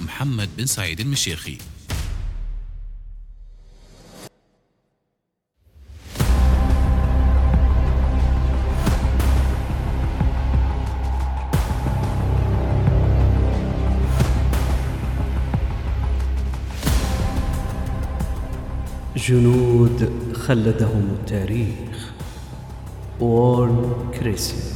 محمد بن سعيد المشيخي جنود خلدهم التاريخ. وورن كريسي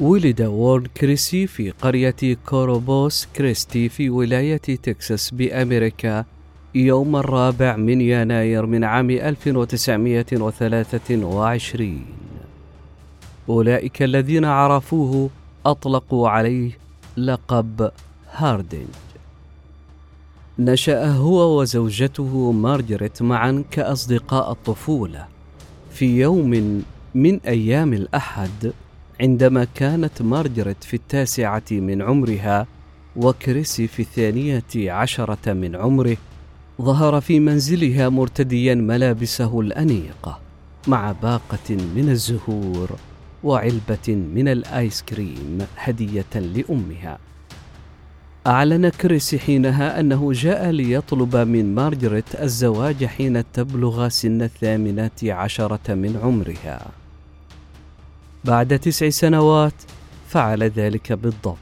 ولد وورن كريسي في قرية كوروبوس كريستي في ولاية تكساس بأمريكا يوم الرابع من يناير من عام 1923 أولئك الذين عرفوه أطلقوا عليه لقب هاردنج نشأ هو وزوجته مارجريت معا كأصدقاء الطفولة في يوم من أيام الأحد عندما كانت مارجريت في التاسعة من عمرها وكريسي في الثانية عشرة من عمره ظهر في منزلها مرتديا ملابسه الأنيقة مع باقة من الزهور وعلبة من الآيس كريم هدية لأمها. أعلن كريس حينها أنه جاء ليطلب من مارجريت الزواج حين تبلغ سن الثامنة عشرة من عمرها. بعد تسع سنوات فعل ذلك بالضبط.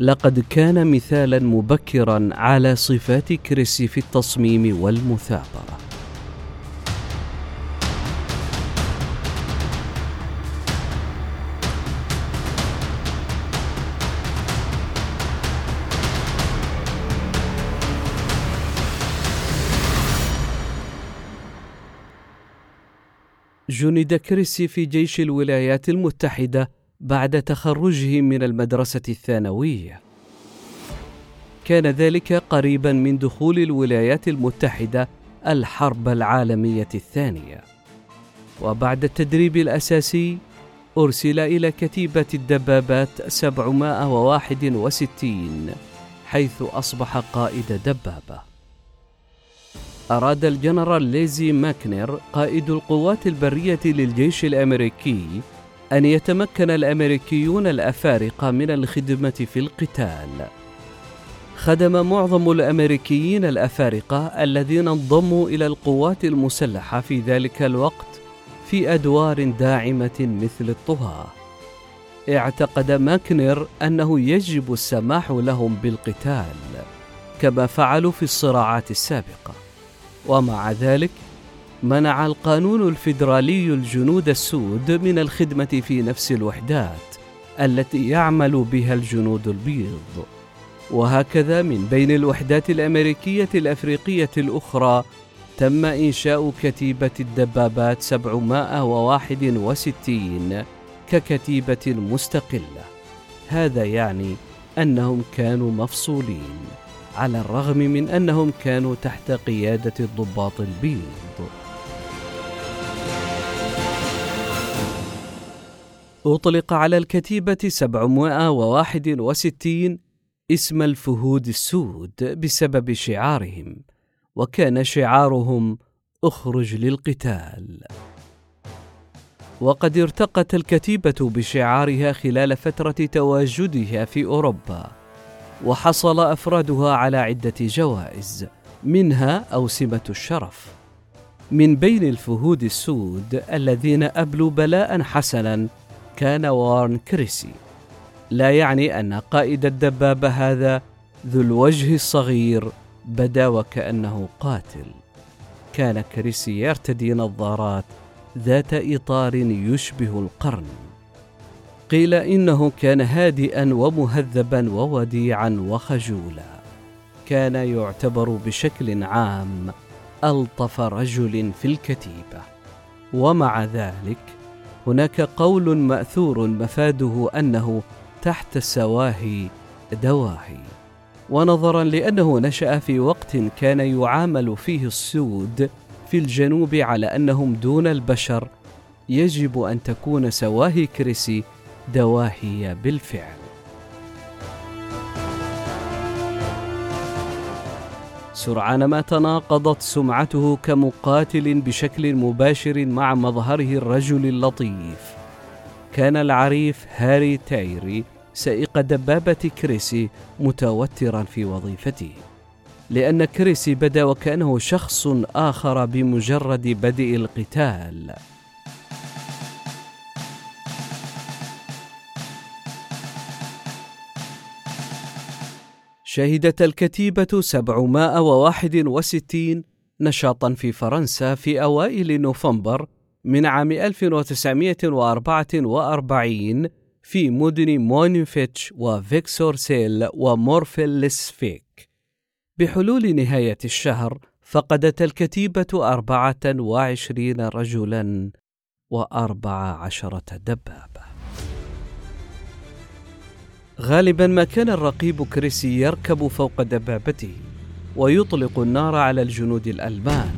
لقد كان مثالا مبكرا على صفات كريسي في التصميم والمثابرة. جند كريسي في جيش الولايات المتحدة بعد تخرجه من المدرسة الثانوية. كان ذلك قريبا من دخول الولايات المتحدة الحرب العالمية الثانية. وبعد التدريب الأساسي أرسل إلى كتيبة الدبابات 761 حيث أصبح قائد دبابة. أراد الجنرال ليزي ماكنر قائد القوات البرية للجيش الأمريكي أن يتمكن الأمريكيون الأفارقة من الخدمة في القتال. خدم معظم الأمريكيين الأفارقة الذين انضموا إلى القوات المسلحة في ذلك الوقت في أدوار داعمة مثل الطهاة. اعتقد ماكنر أنه يجب السماح لهم بالقتال كما فعلوا في الصراعات السابقة ومع ذلك منع القانون الفيدرالي الجنود السود من الخدمة في نفس الوحدات التي يعمل بها الجنود البيض. وهكذا من بين الوحدات الأمريكية الأفريقية الأخرى تم إنشاء كتيبة الدبابات 761 ككتيبة مستقلة. هذا يعني أنهم كانوا مفصولين. على الرغم من أنهم كانوا تحت قيادة الضباط البيض. أطلق على الكتيبة 761 اسم الفهود السود بسبب شعارهم وكان شعارهم أخرج للقتال. وقد ارتقت الكتيبة بشعارها خلال فترة تواجدها في أوروبا. وحصل أفرادها على عدة جوائز منها أوسمة الشرف. من بين الفهود السود الذين أبلوا بلاء حسنا كان وارن كريسي. لا يعني أن قائد الدبابة هذا ذو الوجه الصغير بدا وكأنه قاتل. كان كريسي يرتدي نظارات ذات إطار يشبه القرن. قيل إنه كان هادئا ومهذبا ووديعا وخجولا. كان يعتبر بشكل عام ألطف رجل في الكتيبة. ومع ذلك هناك قول مأثور مفاده أنه تحت السواهي دواهي. ونظرا لأنه نشأ في وقت كان يعامل فيه السود في الجنوب على أنهم دون البشر يجب أن تكون سواهي كريسي دواهي بالفعل. سرعان ما تناقضت سمعته كمقاتل بشكل مباشر مع مظهره الرجل اللطيف. كان العريف هاري تايري سائق دبابة كريسي متوترا في وظيفته لأن كريسي بدا وكأنه شخص آخر بمجرد بدء القتال. شهدت الكتيبة 761 نشاطا في فرنسا في أوائل نوفمبر من عام 1944 في مدن مونيفيتش وفيكسورسيل ومورفيلسفيك. بحلول نهاية الشهر فقدت الكتيبة أربعة وعشرين رجلا وأربع عشرة دبابة. غالبا ما كان الرقيب كريسي يركب فوق دبابته ويطلق النار على الجنود الألمان.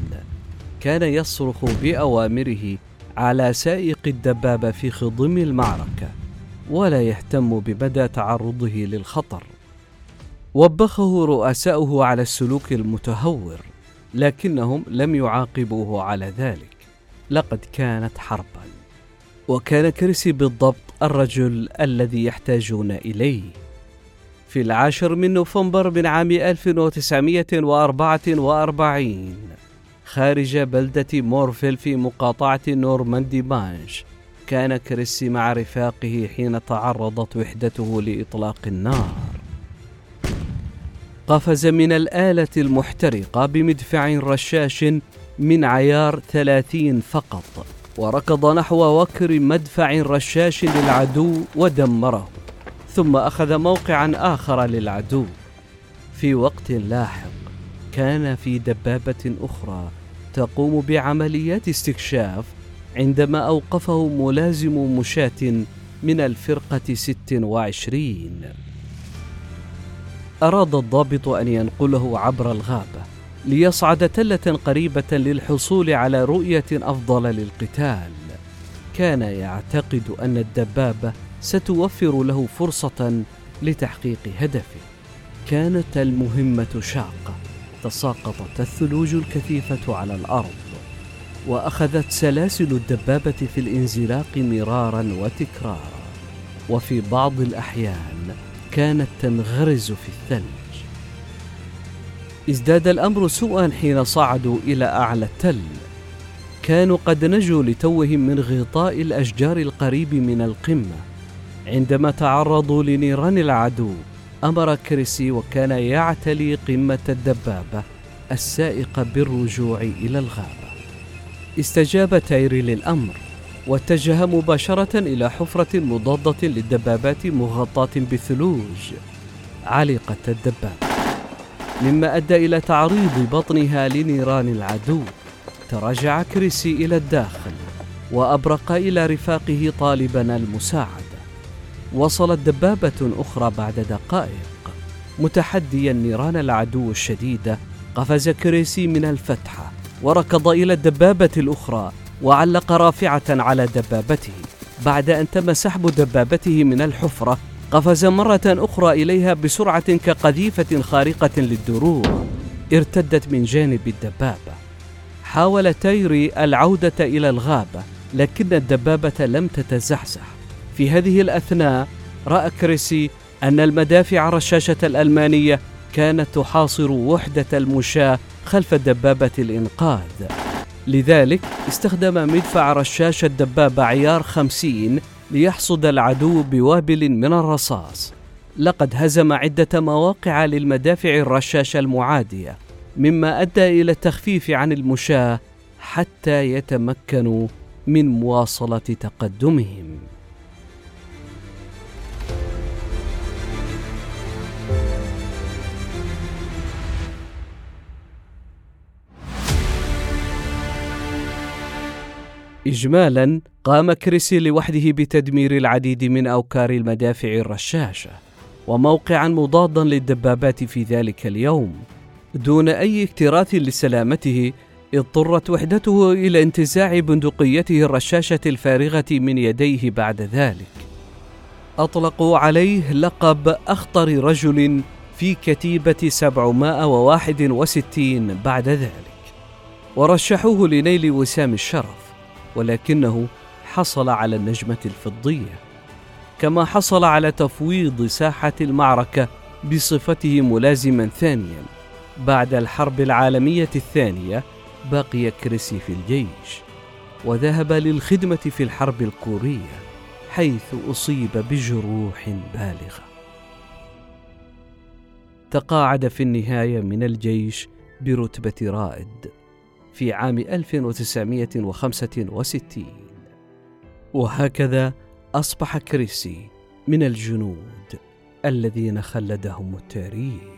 كان يصرخ بأوامره على سائق الدبابة في خضم المعركة ولا يهتم بمدى تعرضه للخطر. وبخه رؤساؤه على السلوك المتهور لكنهم لم يعاقبوه على ذلك. لقد كانت حربا. وكان كريسي بالضبط الرجل الذي يحتاجون إليه. في العاشر من نوفمبر من عام 1944 خارج بلدة مورفيل في مقاطعة نورماندي مانش كان كريسي مع رفاقه حين تعرضت وحدته لإطلاق النار. قفز من الآلة المحترقة بمدفع رشاش من عيار ثلاثين فقط. وركض نحو وكر مدفع رشاش للعدو ودمره ثم أخذ موقعا آخر للعدو. في وقت لاحق كان في دبابة أخرى تقوم بعمليات استكشاف عندما أوقفه ملازم مشاة من الفرقة ست وعشرين. أراد الضابط أن ينقله عبر الغابة. ليصعد تلة قريبة للحصول على رؤية أفضل للقتال. كان يعتقد أن الدبابة ستوفر له فرصة لتحقيق هدفه. كانت المهمة شاقة. تساقطت الثلوج الكثيفة على الأرض وأخذت سلاسل الدبابة في الانزلاق مرارا وتكرارا. وفي بعض الأحيان كانت تنغرز في الثلج. ازداد الأمر سوءا حين صعدوا إلى أعلى التل. كانوا قد نجوا لتوهم من غطاء الأشجار القريب من القمة. عندما تعرضوا لنيران العدو أمر كريسي وكان يعتلي قمة الدبابة السائقة بالرجوع إلى الغابة. استجاب تايري للأمر واتجه مباشرة إلى حفرة مضادة للدبابات مغطاة بثلوج. علقت الدبابة. مما أدى إلى تعريض بطنها لنيران العدو. تراجع كريسي إلى الداخل وأبرق إلى رفاقه طالبا المساعدة وصلت دبابة أخرى بعد دقائق. متحديا نيران العدو الشديدة قفز كريسي من الفتحة وركض إلى الدبابة الأخرى وعلق رافعة على دبابته. بعد أن تم سحب دبابته من الحفرة قفز مرة أخرى إليها بسرعة كقذيفة خارقة للدروع. ارتدت من جانب الدبابة. حاول تايري العودة إلى الغابة لكن الدبابة لم تتزحزح. في هذه الأثناء رأى كريسي أن المدافع الرشاشة الألمانية كانت تحاصر وحدة المشاة خلف دبابة الإنقاذ. لذلك استخدم مدفع رشاش الدبابة عيار خمسين ليحصد العدو بوابل من الرصاص. لقد هزم عدة مواقع للمدافع الرشاشة المعادية مما أدى إلى التخفيف عن المشاة حتى يتمكنوا من مواصلة تقدمهم. إجمالا قام كريسي لوحده بتدمير العديد من أوكار المدافع الرشاشة وموقعا مضادا للدبابات في ذلك اليوم. دون أي اكتراث لسلامته اضطرت وحدته إلى انتزاع بندقيته الرشاشة الفارغة من يديه بعد ذلك. أطلقوا عليه لقب أخطر رجل في كتيبة 761 بعد ذلك. ورشحوه لنيل وسام الشرف. ولكنه حصل على النجمة الفضية كما حصل على تفويض ساحة المعركة بصفته ملازما ثانيا. بعد الحرب العالمية الثانية بقي كريسي في الجيش وذهب للخدمة في الحرب الكورية حيث أصيب بجروح بالغة. تقاعد في النهاية من الجيش برتبة رائد. في عام 1965 وهكذا أصبح كريسي من الجنود الذين خلدهم التاريخ.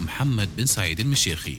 محمد بن سعيد المشيخي